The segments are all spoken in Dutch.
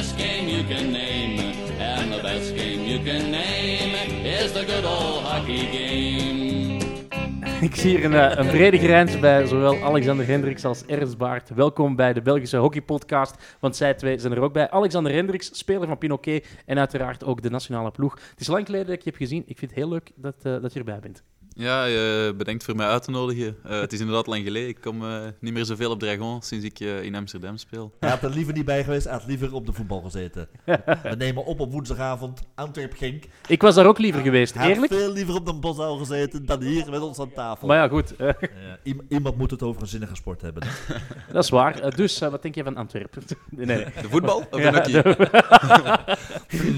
best game you can name. And the best game you can name is the good old hockey game. Ik zie hier een, eh, een brede grens bij zowel Alexander Hendricks als Ernst Baart. Welkom bij de Belgische Hockeypodcast, want zij twee zijn er ook bij. Alexander Hendricks, speler van Pinoquet en uiteraard ook de nationale ploeg. Het is lang geleden dat ik je heb gezien. Ik vind het heel leuk dat, eh, dat je erbij bent. Ja, je bedenkt voor mij uit te nodigen. Eh, het is inderdaad lang geleden. Ik kom eh, niet meer zoveel op Dragon sinds ik eh, in Amsterdam speel. Hij had er liever niet bij geweest, hij had liever op de voetbal gezeten. We nemen op op woensdagavond, Antwerp-Genk. Ik was daar ook liever geweest, Hij had eerlijk. veel liever op de boszaal gezeten dan hier met ons aan tafel. Maar ja, goed, iemand moet het over een zinnige sport hebben. dat is waar. Dus, wat denk je van Antwerpen? nee, nee. De voetbal of Ja, de hockey? de-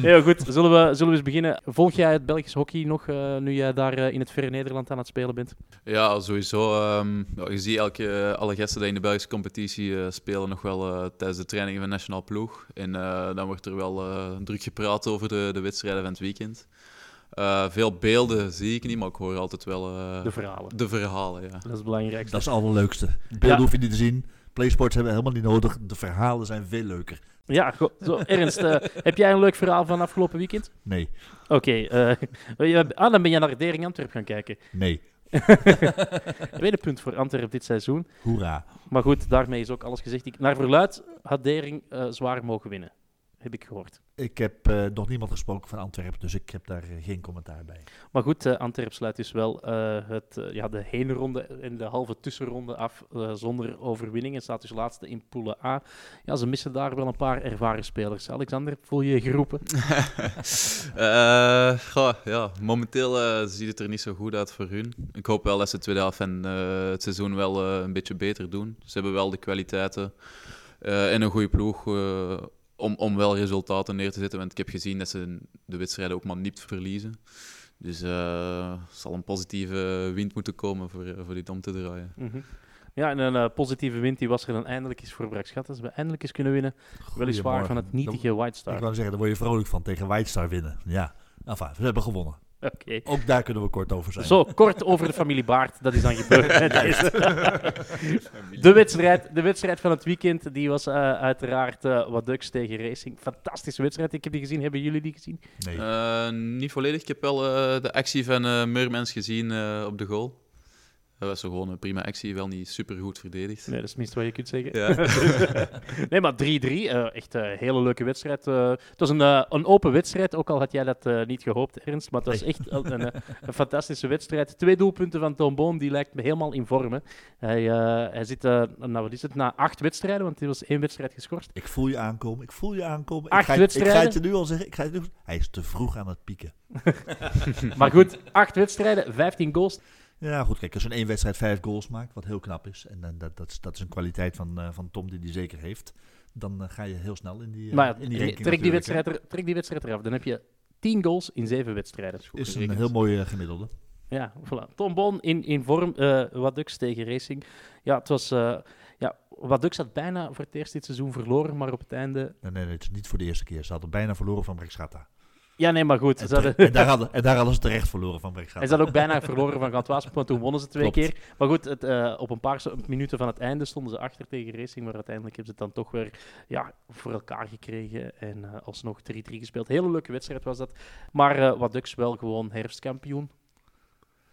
Heel goed, zullen we, zullen we eens beginnen? Volg jij het Belgisch hockey nog, eh, nu jij daar eh, in het verre Nederland aan het spelen bent? Ja, sowieso. ehm, ja, je ziet elke, alle gasten die in de Belgische competitie eh, spelen nog wel eh, tijdens de trainingen van nationaal ploeg. En eh, dan wordt er wel eh, druk gepraat over de, de wedstrijden van het weekend. Eh, veel beelden zie ik niet, maar ik hoor altijd wel eh, De verhalen. de verhalen. Ja. Dat is het belangrijkste. Dat is het allerleukste. Beelden Ja. hoef je niet te zien. Playsports hebben we helemaal niet nodig. De verhalen zijn veel leuker. Ja, zo, Ernst, eh, heb jij een leuk verhaal van afgelopen weekend? Nee, Oké, eh, ah, dan ben je naar Dering Antwerp gaan kijken. nee. Tweede punt voor Antwerp dit seizoen. Hoera. Maar goed, daarmee is ook alles gezegd. Ik, naar verluid had Dering eh, zwaar mogen winnen. Heb ik gehoord. Ik heb eh, nog niemand gesproken van Antwerpen, dus ik heb daar eh, geen commentaar bij. Maar goed, eh Antwerp sluit dus wel eh, het, ja, de heenronde en de halve tussenronde af zonder overwinning. En staat dus laatste in Poelen A. Ja, ze missen daar wel een paar ervaren spelers. Alexander, voel je je geroepen? Eh, goh, ja, momenteel eh, ziet het er niet zo goed uit voor hun. Ik hoop wel dat ze de tweede helft eh, het seizoen wel eh, een beetje beter doen. Ze hebben wel de kwaliteiten eh, en een goede ploeg eh, om, om wel resultaten neer te zetten. Want ik heb gezien dat ze de wedstrijden ook maar niet verliezen. Dus eh, er zal een positieve wind moeten komen voor, eh, voor dit om te draaien. Mhm. Ja, en een eh, positieve wind die was er dan eindelijk eens voor Brak Schat. Dat ze eindelijk eens kunnen winnen. Weliswaar van het nietige White Ik Star. wou zeggen, daar word je vrolijk van tegen White Star winnen. Ja, enfin, we hebben gewonnen. Oké. Ook daar kunnen we kort over zijn. Zo, kort over de familie Baart. Dat is dan gebeurd. de, wedstrijd, de wedstrijd van het weekend die was eh, uiteraard eh wat Ducks tegen Racing. Fantastische wedstrijd. Ik heb die gezien. Hebben jullie die gezien? Nee. Eh, niet volledig. Ik heb wel eh, de actie van eh Murmens gezien eh, op de goal. Dat was zo gewoon een prima actie, wel niet super goed verdedigd. Nee, dat is het minste wat je kunt zeggen. Ja. nee, maar 3-3. eh, echt een hele leuke wedstrijd. Eh, het was een, eh, een open wedstrijd, ook al had jij dat eh, niet gehoopt, Ernst. Maar het was echt een, een, een fantastische wedstrijd. Twee doelpunten van Tom Boom, die lijkt me helemaal in vorm. hè. Hij, eh, hij zit, eh, nou wat is het, na acht wedstrijden, want hij was één wedstrijd geschorst. Ik voel je aankomen. Ik voel je aankomen. Acht ik, ga, ik wedstrijden? ga het je nu al zeggen. Ik ga het nu... Hij is te vroeg aan het pieken. Maar goed, acht wedstrijden, 15 goals. Ja, goed. Kijk, als je in één wedstrijd vijf goals maakt, wat heel knap is. En eh, dat, dat, is, dat is een kwaliteit van, eh, van Tom die die zeker heeft. Dan eh, ga je heel snel in die, maar ja, in die ranking trek, die wedstrijd er, trek die wedstrijd eraf. Dan heb je 10 goals in 7 wedstrijden. Is een gerekend. heel mooi gemiddelde. Ja, voilà. Tom Bon in, in vorm. eh Wadux tegen Racing. Ja, het was... eh ja, Wadux had bijna voor het eerst dit seizoen verloren, maar op het einde... Nee, nee, nee, het is niet voor de eerste keer. Ze hadden bijna verloren van Brexata. Ja, nee, maar goed. En, Ze hadden, en, daar hadden, en daar hadden ze terecht verloren van en Brexata. ze hadden ook bijna verloren van Gantoise, want toen wonnen ze twee Klopt. keer. Maar goed, het, eh, op een paar minuten van het einde stonden ze achter tegen Racing, maar uiteindelijk hebben ze het dan toch weer ja, voor elkaar gekregen en eh, alsnog 3-3 gespeeld. Hele leuke wedstrijd was dat. Maar eh Wadux wel gewoon herfstkampioen.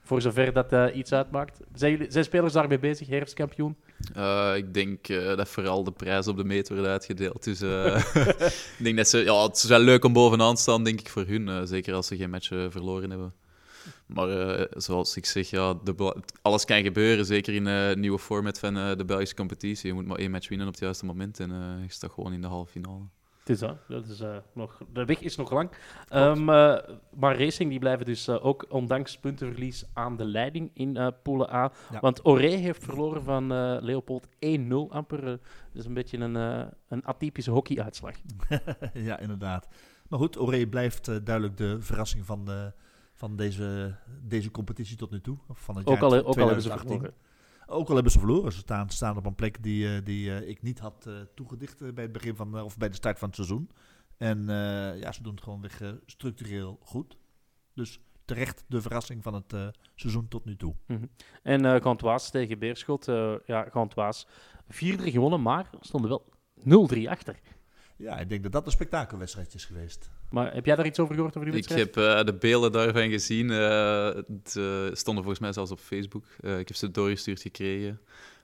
Voor zover dat eh, iets uitmaakt. Zijn, jullie, zijn spelers daarmee bezig, herfstkampioen? Eh, ik denk eh, dat vooral de prijs op de meet wordt uitgedeeld. Dus ik denk dat ze, ja, het is wel leuk om bovenaan te staan, denk ik, voor hun. zeker als ze geen match verloren hebben. Maar zoals ik zeg, ja, de, alles kan gebeuren. Zeker in het nieuwe format van de Belgische competitie. Je moet maar één match winnen op het juiste moment en je staat gewoon in de halve finale. Het is dat. dat is, eh, nog, de weg is nog lang. Ehm, eh, maar Racing die blijven dus eh, ook ondanks puntenverlies aan de leiding in Poelen A. Ja. Want Oré heeft verloren van Leopold 1-0 amper. Eh, dus een beetje een, een atypische hockeyuitslag. ja, inderdaad. Maar goed, Oré blijft duidelijk de verrassing van, de, van deze, deze competitie tot nu toe. Van het Ook jaar al, ook al hebben ze 2018. verloren. Ook al hebben ze verloren. Ze staan, staan op een plek die, eh, die eh, ik niet had eh, toegedicht bij het begin van, of bij de start van het seizoen. En ja, ze doen het gewoon weer structureel goed. Dus terecht de verrassing van het seizoen tot nu toe. Mhm. En Gantoise tegen Beerschot. eh ja, Gantoise 4-3 gewonnen, maar stonden wel 0-3 achter. Ja, ik denk dat dat een spektakelwedstrijd is geweest. Maar heb jij daar iets over gehoord over die Ik wedstrijd? heb eh, de beelden daarvan gezien. eh, het eh, stonden volgens mij zelfs op Facebook. Eh, ik heb ze doorgestuurd gekregen.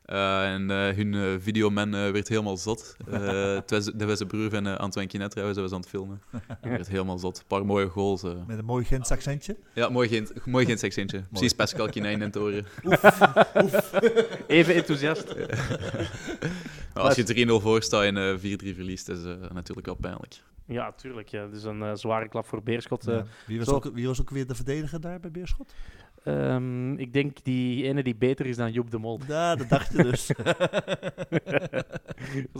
Eh, en eh, hun eh, videoman eh, werd helemaal zot. Eh, het was, dat was de broer van Antoine Kinet trouwens, dat was aan het filmen. Hij werd helemaal zot. Een paar mooie goals. eh. Met een mooi Gens accentje. Ja, mooi geen, mooi geen accentje. Precies Pascal Kinijn in het oren. Even enthousiast. Als je 3-0 voor staat en eh, 4-3 verliest, is uh, natuurlijk wel pijnlijk. Ja, tuurlijk. Ja. Dus een eh, zware klap voor Beerschot. eh. Ja. Wie, was ook, wie was ook weer de verdediger daar bij Beerschot? Ehm, ik denk die ene die beter is dan Joep de Mol. Ja, dat dacht je dus.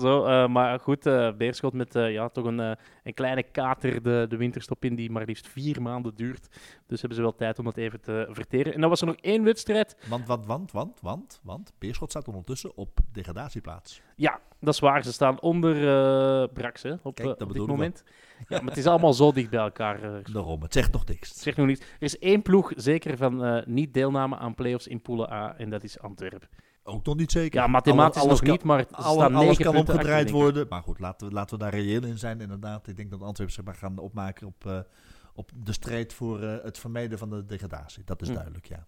Zo, eh, maar goed, eh, Beerschot met eh, ja, toch een, een kleine kater de, de winterstop in die maar liefst vier maanden duurt. Dus hebben ze wel tijd om dat even te verteren. En dan was er nog één wedstrijd. want, want, want, want, want, want. Beerschot staat ondertussen op degradatieplaats. Ja, dat is waar. Ze staan onder eh Brax hè, op, Kijk, eh, dat op dit moment. Ja, maar het is allemaal zo dicht bij elkaar. eh, Daarom, het zegt nog niks. zeg nog niet. Er is één ploeg zeker van niet deelname aan play-offs in Poelen A en dat is Antwerpen. Ook nog niet zeker. Ja, mathematisch Alles- alles nog kan- niet, maar Alle- staan alles kan omgedraaid achter, worden. Maar goed, laten we, laten we daar reëel in zijn. Inderdaad, ik denk dat Antwerpen zich maar gaan opmaken op, op de strijd voor het vermijden van de degradatie. Dat is Hm. duidelijk, ja.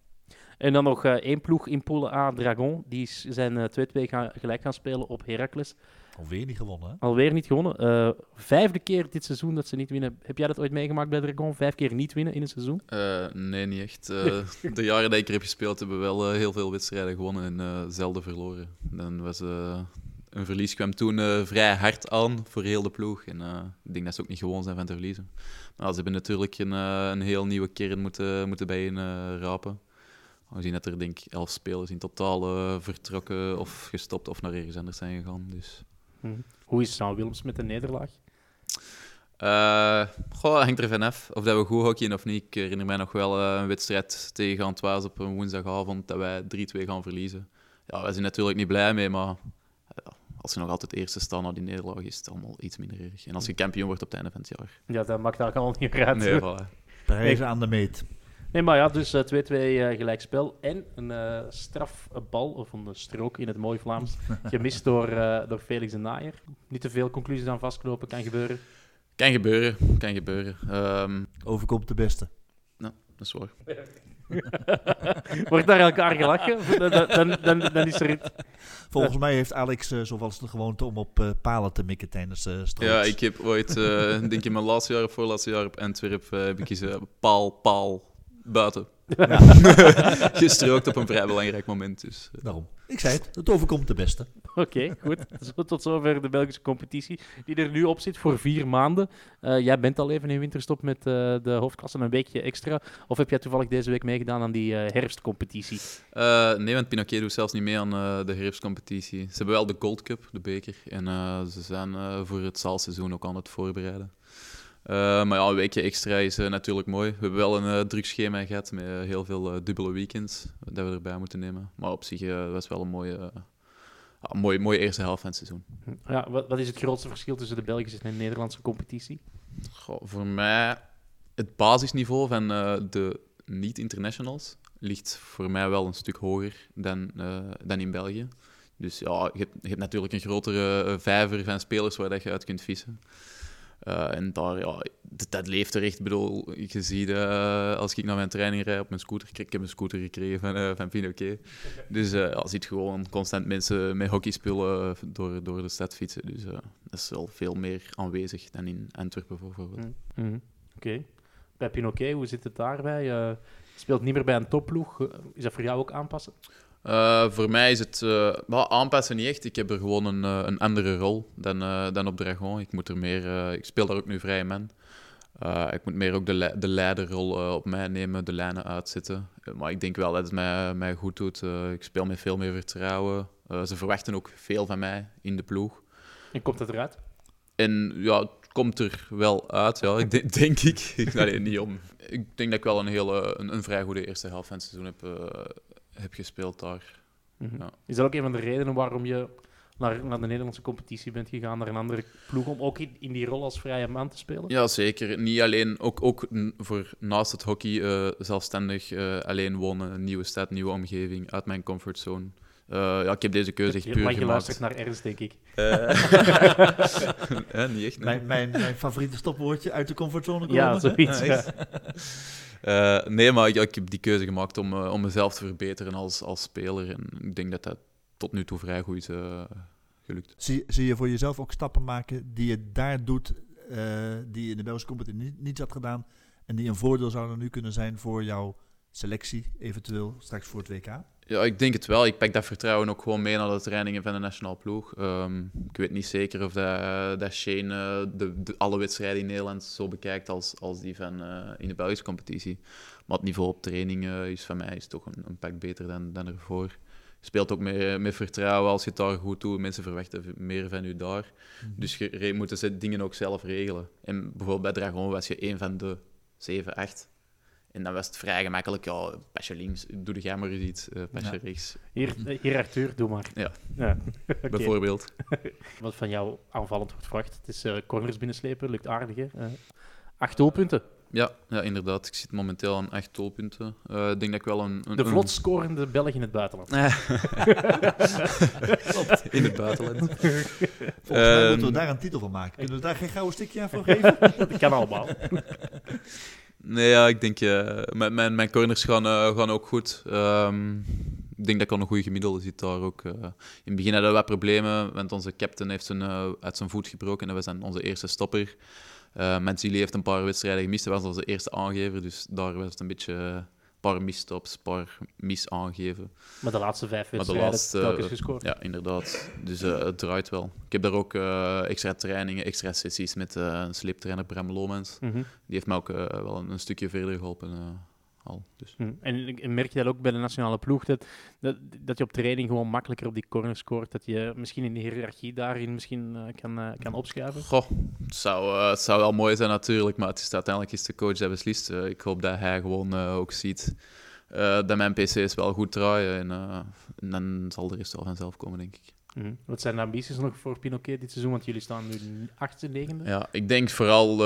En dan nog eh, één ploeg in Poelen A, Dragon. Die is- zijn eh, 2-2 gaan, gelijk gaan spelen op Heracles. Alweer niet gewonnen, hè? Alweer niet gewonnen. Eh, vijfde keer dit seizoen dat ze niet winnen. Heb jij dat ooit meegemaakt bij Dragon? Vijf keer niet winnen in een seizoen? Eh, nee, niet echt. Eh, de jaren dat ik er heb gespeeld, hebben we wel eh, heel veel wedstrijden gewonnen en eh, zelden verloren. Dan was, eh, een verlies kwam toen eh, vrij hard aan voor heel de ploeg. En eh, ik denk dat ze ook niet gewoon zijn van te verliezen. Maar ze hebben natuurlijk een, eh, een heel nieuwe kern moeten, moeten bijeen eh, rapen. We zien dat er denk ik elf spelers in totaal eh, vertrokken of gestopt of naar ergens anders zijn gegaan. Dus Hm. Hoe is Sam Willems met de nederlaag? Eh goh, hangt er vanaf of dat we goed hockeyen of niet. Ik herinner mij nog wel eh, een wedstrijd tegen Antoise op een woensdagavond dat wij 3-2 gaan verliezen. Ja, wij zijn natuurlijk niet blij mee, maar als je nog altijd eerste staat na die nederlaag, is het allemaal iets minder erg. En als je kampioen wordt op het einde van het jaar. Ja, dat maakt daar allemaal niet meer uit. Nee, voilà. Prijzen aan de meet. Nee, maar ja, dus eh, 2-2 eh, gelijkspel. En een eh, strafbal, of een strook in het mooi Vlaams, gemist door, eh, door Felix de Naaier. Niet te veel conclusies aan vastknopen, kan gebeuren. Kan gebeuren, kan gebeuren. Ehm, Overkomt de beste. dat is waar. Wordt daar elkaar gelachen? Dan, dan, dan, dan is er... het- Volgens mij heeft Alex eh zoals de gewoonte om op eh, palen te mikken tijdens eh strooks. Ja, ik heb ooit, eh, denk in mijn laatste jaar of voorlaatste jaar op Antwerpen, eh, heb ik gezegd paal, paal, buiten. Gestrookt op een vrij belangrijk moment. Dus. eh. Daarom. Ik zei het, het overkomt de beste. Oké, goed. Zo, tot zover de Belgische competitie, die er nu op zit voor vier maanden. Eh, jij bent al even in winterstop met eh, de hoofdklasse, een weekje extra. Of heb jij toevallig deze week meegedaan aan die eh, herfstcompetitie? Eh, nee, want Pinoquet doet zelfs niet mee aan eh, de herfstcompetitie. Ze hebben wel de Gold Cup, de beker. En eh, ze zijn eh, voor het zaalseizoen ook aan het voorbereiden. Eh, maar ja, een weekje extra is eh, natuurlijk mooi. We hebben wel een eh, druk schema gehad met heel veel dubbele weekends dat we erbij moeten nemen. Maar op zich was wel een mooie, een mooie, mooie eerste helft van het seizoen. Ja, wat, wat is het grootste verschil tussen de Belgische en de Nederlandse competitie? Goh, voor mij, het basisniveau van de niet-internationals ligt voor mij wel een stuk hoger dan, dan in België. Dus ja, je hebt, je hebt natuurlijk een grotere vijver van spelers waar dat je uit kunt vissen. Eh, en daar, ja, dat, dat leeft er echt. Ik bedoel, je ziet eh, als ik naar mijn training rijd op mijn scooter, ik heb een scooter gekregen van, eh van Pinoquet. Dus je ziet gewoon constant mensen met hockeyspullen door, door de stad fietsen. Dus dat is wel veel meer aanwezig dan in Antwerpen bijvoorbeeld. Mhm. Oké. Bij Pinoquet, hoe zit het daarbij? Speelt niet meer bij een topploeg. Is dat voor jou ook aanpassen? Eh, voor mij is het wel aanpassen niet echt. Ik heb er gewoon een, eh, een andere rol dan, dan op Dragon. Ik, moet er meer, ik speel daar ook nu vrije man. Ik moet meer ook de, le- de leiderrol op mij nemen, de lijnen uitzetten. Maar ik denk wel dat het mij, mij goed doet. Ik speel met veel meer vertrouwen. Ze verwachten ook veel van mij in de ploeg. En komt het eruit? En ja, het komt er wel uit, ja, ik denk, denk ik. ik nee, niet om. Ik denk dat ik wel een, hele, een, een vrij goede eerste helft van het seizoen heb, heb gespeeld daar. Mhm. Ja. Is dat ook een van de redenen waarom je naar, naar de Nederlandse competitie bent gegaan, naar een andere ploeg, om ook in, in die rol als vrije man te spelen? Ja, zeker. Niet alleen, ook, ook voor naast het hockey eh, zelfstandig eh, alleen wonen, een nieuwe stad, nieuwe omgeving, uit mijn comfortzone. Eh, ja, ik heb deze keuze echt puur mag je gemaakt. luistert naar Ernst, denk ik. Eh, eh, niet echt, nee. Mijn, mijn, mijn favoriete stopwoordje uit de comfortzone komen. Ja, zoiets. ja. Eh, nee, maar ik, ik heb die keuze gemaakt om, om mezelf te verbeteren als, als speler. En ik denk dat dat tot nu toe vrij goed is gelukt. Zie, zie je voor jezelf ook stappen maken die je daar doet, eh, die je in de Belgische competitie niet, niet had gedaan en die een voordeel zouden nu kunnen zijn voor jouw selectie, eventueel straks voor het WK? Ja, ik denk het wel. Ik pak dat vertrouwen ook gewoon mee naar de trainingen van de nationale ploeg. Ehm, ik weet niet zeker of dat, dat Shane eh, de, de- alle wedstrijden in Nederland zo bekijkt als, als die van eh, in de Belgische competitie. Maar het niveau op training eh, is van mij is toch een, een pak beter dan, dan ervoor. Je speelt ook met, met vertrouwen als je het daar goed doet. Mensen verwachten meer van je daar. Dus je moet ze dingen ook zelf regelen. En bijvoorbeeld bij Dragon was je een van de 7, 8. En dan was het vrij gemakkelijk. Ja, pas je links, doe jij maar eens iets. eh pas je Ja. rechts. Hier, hier, Arthur, doe maar. Ja. ja. Bijvoorbeeld. Wat van jou aanvallend wordt verwacht. Het is eh, corners binnenslepen, lukt aardig. Hè? Eh, acht doelpunten. Ja, ja, inderdaad. Ik zit momenteel aan acht doelpunten. Eh, ik denk dat ik wel een... een De vlot scorende Belg in het buitenland. in het buitenland. Volgens mij Ehm, moeten we daar een titel van maken. Kunnen we daar geen gouden stikje aan voor geven? Dat kan allemaal. Nee, ja, ik denk... eh, mijn, mijn, mijn corners gaan, eh, gaan ook goed. Ehm, ik denk dat ik al een goede gemiddelde zit daar ook. eh. in het begin hadden we problemen, want onze captain heeft zijn, uit zijn voet gebroken. En was dan onze eerste stopper. Uh, Mancini heeft een paar wedstrijden gemist. Dat was onze eerste aangever, dus daar was het een beetje... paar misstops, paar mis-aangeven. Maar de laatste vijf wedstrijden telkens gescoord. Ja, inderdaad. Dus eh, het draait wel. Ik heb daar ook eh, extra trainingen, extra sessies met eh, een sleeptrainer, Bram Lomans. Mhm. Die heeft mij ook wel een, een stukje verder geholpen. Al. Dus. Hm. En en merk je dat ook bij de nationale ploeg, dat, dat, dat je op training gewoon makkelijker op die corner scoort, dat je misschien in de hiërarchie daarin misschien eh, kan, eh, kan opschuiven? Goh, het zou, eh, het zou wel mooi zijn natuurlijk, maar het is, uiteindelijk is de coach dat beslist. Ik hoop dat hij gewoon ook ziet dat mijn PC's wel goed draaien. En, en dan zal de rest wel vanzelf komen, denk ik. Mhm. Wat zijn de ambities nog voor Pinoquet dit seizoen? Want jullie staan nu achtste, negende. Ja, ik denk vooral,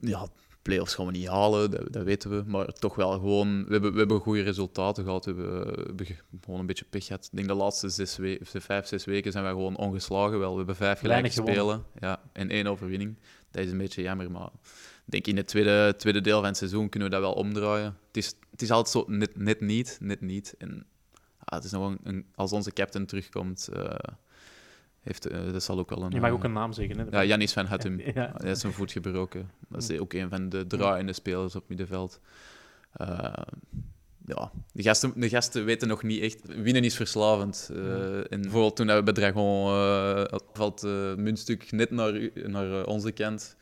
ja, play-offs gaan we niet halen, dat, dat weten we. Maar toch wel gewoon, we hebben, we hebben goede resultaten gehad. We hebben, we hebben ge- gewoon een beetje pech gehad. Ik denk de laatste zes we de vijf, zes weken zijn wij gewoon ongeslagen. Wel, we hebben vijf gelijke spelen ja, en één overwinning. Dat is een beetje jammer, maar ik denk in het tweede, tweede deel van het seizoen kunnen we dat wel omdraaien. Het is, het is altijd zo net, net niet, net niet. En ah, het is nog een, een- als onze captain terugkomt, eh, heeft, eh, dat zal ook wel een... Je mag eh, ook een naam zeggen. Hè? ja, Janis van Hattem. Ja. Hij heeft zijn voet gebroken. Dat is ook een van de draaiende spelers op middenveld. Eh, ja, de gasten, de gasten weten nog niet echt... Winnen is verslavend. Eh, en bijvoorbeeld toen we bij Dragon... eh valt muntstuk net naar, naar eh, onze kant.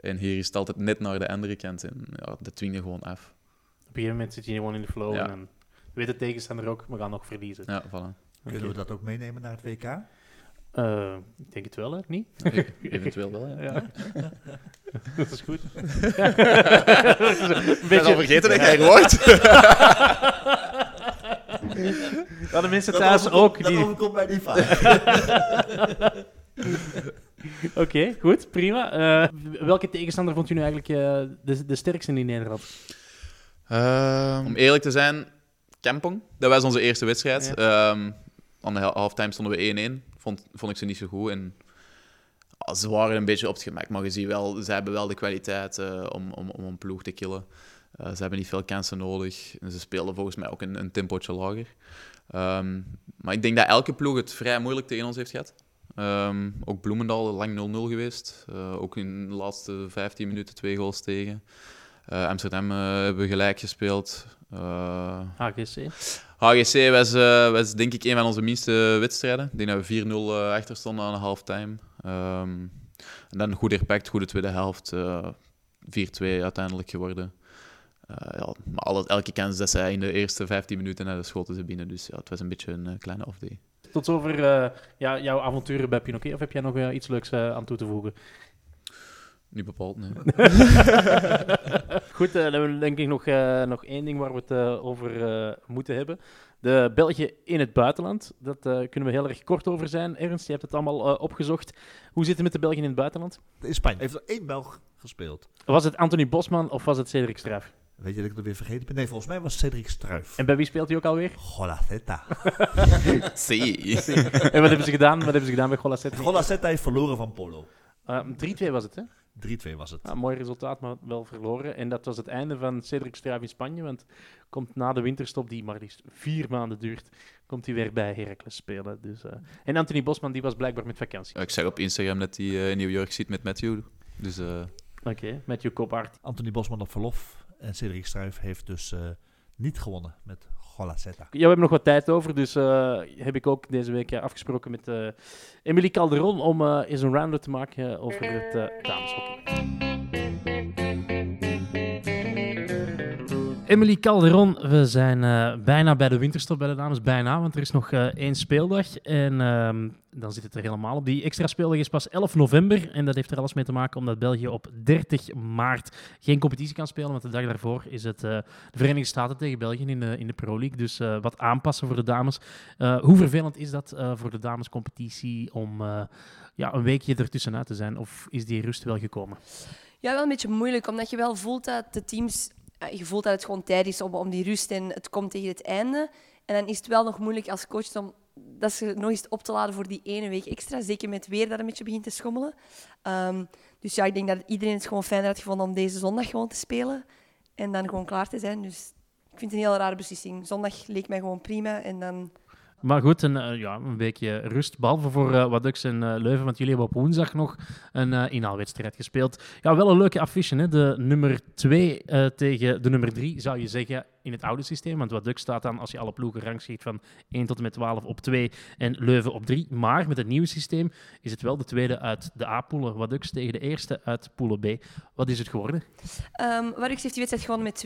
En hier is het altijd net naar de andere kant. En ja, dat dwing je gewoon af. Op een gegeven moment zit je gewoon in de flow. Ja. En weet de tegenstander ook, we gaan nog verliezen. Ja, voilà. Kunnen we dat ook meenemen naar het WK? Eh, ik denk het wel, hè? Niet? Eventueel wel, ja. Ja. dat is goed. een Ik ben al vergeten dat jij wordt. Ja, de mensen thuis ook. Dat Die... overkomt mij niet vaak. Oké, goed, prima. Eh, welke tegenstander vond u nu eigenlijk eh, de, de sterkste in Nederland? Ehm, Om eerlijk te zijn, Kampong. Dat was onze eerste wedstrijd. Ehm, aan de halftime stonden we 1-1. Vond, vond ik ze niet zo goed. En ah, ze waren een beetje op maar je ziet wel, ze hebben wel de kwaliteit eh, om, om, om een ploeg te killen. Eh, ze hebben niet veel kansen nodig. En ze speelden volgens mij ook een, een lager. Ehm, maar ik denk dat elke ploeg het vrij moeilijk tegen ons heeft gehad. Ehm, ook Bloemendaal lang 0-0 geweest. Eh, ook in de laatste 15 minuten twee goals tegen. Amsterdam hebben we gelijk gespeeld. Eh, HGC. HGC was, eh, was denk ik een van onze minste wedstrijden. Ik denk dat we 4-0 eh, achter stonden aan de halftime. Ehm en dan goed herpakt, goede tweede helft. eh 4-2 uiteindelijk geworden. Ja, maar alle, elke kans dat zij in de eerste 15 minuten hadden, schoten ze binnen. Dus ja, het was een beetje een kleine off-day. Tot zover ja, jouw avonturen bij Pinoquet. Of heb jij nog iets leuks aan toe te voegen? Niet bepaald, nee. Goed, eh, dan hebben we denk ik nog, eh, nog één ding waar we het eh, over moeten hebben. De België in het buitenland. Dat eh, kunnen we heel erg kort over zijn. Ernst, je hebt het allemaal eh, opgezocht. Hoe zit het met de Belgen in het buitenland? In Spanje heeft er één Belg gespeeld. Was het Anthony Bosman of was het Cedric Straaf? Weet je dat ik het weer vergeten ben? Nee, volgens mij was Cedric Struif. En bij wie speelt hij ook alweer? Golaceta. Zie. en wat hebben ze gedaan? Wat hebben ze gedaan bij Golacet? Golaceta heeft verloren van Polo. 3-2 was het, hè? 3-2 was het. Ja, mooi resultaat, maar wel verloren. En dat was het einde van Cedric Struif in Spanje. Want komt na de winterstop, die maar liefst vier maanden duurt, komt hij weer bij Heracles spelen. Dus, eh, En Anthony Bosman, die was blijkbaar met vakantie. Ik zag op Instagram dat hij eh, in New York zit met Matthew. Dus eh, Oké, met je Kopaard. Anthony Bosman op verlof. En Cedric Struif heeft dus eh, niet gewonnen met Golaceta. Ja, we hebben nog wat tijd over, dus eh, heb ik ook deze week eh, afgesproken met eh Emily Calderon om eens een round te maken over het dameshockey. Emily Calderon, we zijn eh, bijna bij de winterstop bij de dames. Bijna, want er is nog eh, één speeldag. En ehm, dan zit het er helemaal op. Die extra speeldag is pas 11 november. En dat heeft er alles mee te maken omdat België op 30 maart geen competitie kan spelen. Want de dag daarvoor is het eh, de Verenigde Staten tegen België in de, in de Pro League. Dus wat aanpassen voor de dames. Hoe vervelend is dat voor de damescompetitie om ja, een weekje ertussenuit te zijn? Of is die rust wel gekomen? Ja, wel een beetje moeilijk, omdat je wel voelt dat de teams... eh, Je voelt dat het gewoon tijd is om, om die rust en het komt tegen het einde. En dan is het wel nog moeilijk als coach om dat ze nog eens op te laden voor die ene week extra. Zeker met weer dat een beetje begint te schommelen. Ehm, dus ja, ik denk dat iedereen het gewoon fijn had gevonden om deze zondag gewoon te spelen. En dan gewoon klaar te zijn. Dus ik vind het een heel rare beslissing. Zondag leek mij gewoon prima. En dan... Maar goed, een, eh, ja, een weekje rust. Behalve voor eh Wadux en eh, Leuven, want jullie hebben op woensdag nog een inhaalwedstrijd gespeeld. Ja, wel een leuke affiche. Hè? De nummer 2 tegen de nummer 3, zou je zeggen, in het oude systeem. Want Wadux staat dan, als je alle ploegen rangschikt, van 1 tot en met 12 op 2 en Leuven op 3. Maar met het nieuwe systeem is het wel de tweede uit de A-poelen. Wadux tegen de eerste uit poelen B. Wat is het geworden? Um, Warux heeft die wedstrijd gewonnen met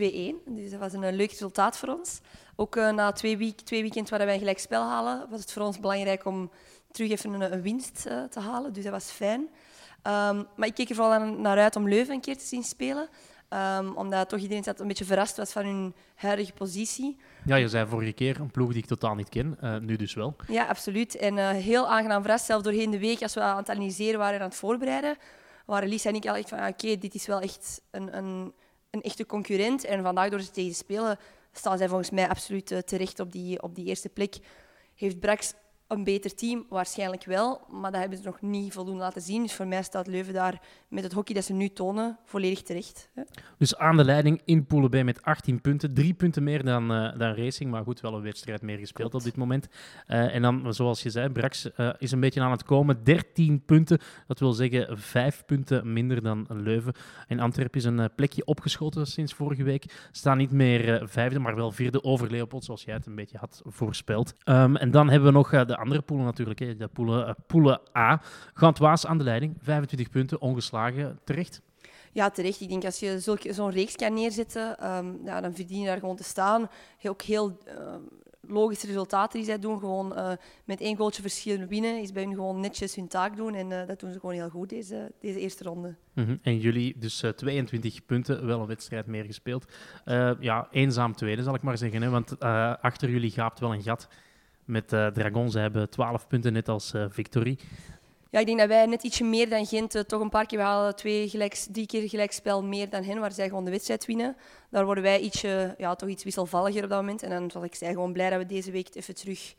2-1. Dus dat was een eh, leuk resultaat voor ons. Ook eh, na twee, week, twee weekends waar wij gelijk spel halen, was het voor ons belangrijk om terug even een, een winst eh, te halen. Dus dat was fijn. Um, maar ik keek er vooral naar uit om Leuven een keer te zien spelen. Um, omdat toch iedereen zat een beetje verrast was van hun huidige positie. Ja, je zei vorige keer een ploeg die ik totaal niet ken. Eh, nu dus wel. Ja, absoluut. En eh, heel aangenaam verrast. Zelfs doorheen de week, als we aan het analyseren waren en aan het voorbereiden, waren Lies en ik al echt van, oké, dit is wel echt een, een, een echte concurrent. En vandaag, door ze tegen te spelen, staan zij volgens mij absoluut eh, terecht op die, op die eerste plek. Heeft Brax een beter team? Waarschijnlijk wel, maar dat hebben ze nog niet voldoende laten zien. Dus voor mij staat Leuven daar met het hockey dat ze nu tonen volledig terecht. hè. Dus aan de leiding in Poelen B met 18 punten. Drie punten meer dan, eh, dan Racing, maar goed, wel een wedstrijd meer gespeeld Klopt. op dit moment. Eh, en dan, zoals je zei, Brax eh, is een beetje aan het komen. 13 punten, dat wil zeggen vijf punten minder dan Leuven. En Antwerpen is een plekje opgeschoten sinds vorige week. Staan niet meer vijfde, maar wel vierde over Leopold, zoals jij het een beetje had voorspeld. Ehm, en dan hebben we nog de andere poelen natuurlijk, hè, de poelen, eh, poelen A. Gantwaas aan de leiding, 25 punten, ongeslagen, terecht. Ja, terecht. Ik denk als je zulke- zo'n reeks kan neerzetten, ehm, ja, dan verdien je daar gewoon te staan. Ook heel ehm, logische resultaten die zij doen. Gewoon eh, met één goaltje verschil winnen is bij hun gewoon netjes hun taak doen. En eh, dat doen ze gewoon heel goed deze, deze eerste ronde. Mhm. En jullie dus eh, 22 punten, wel een wedstrijd meer gespeeld. Ja, eenzaam tweede zal ik maar zeggen. Hè? Want achter jullie gaapt wel een gat met eh Dragon. Ze hebben 12 punten, net als eh, Victory. Ja, ik denk dat wij net ietsje meer dan Gent eh, toch een paar keer we halen twee gelijks, drie keer gelijkspel meer dan hen, waar zij gewoon de wedstrijd winnen. Daar worden wij ietsje, ja, toch iets wisselvalliger op dat moment. En dan zal ik zeggen, gewoon blij dat we deze week even terug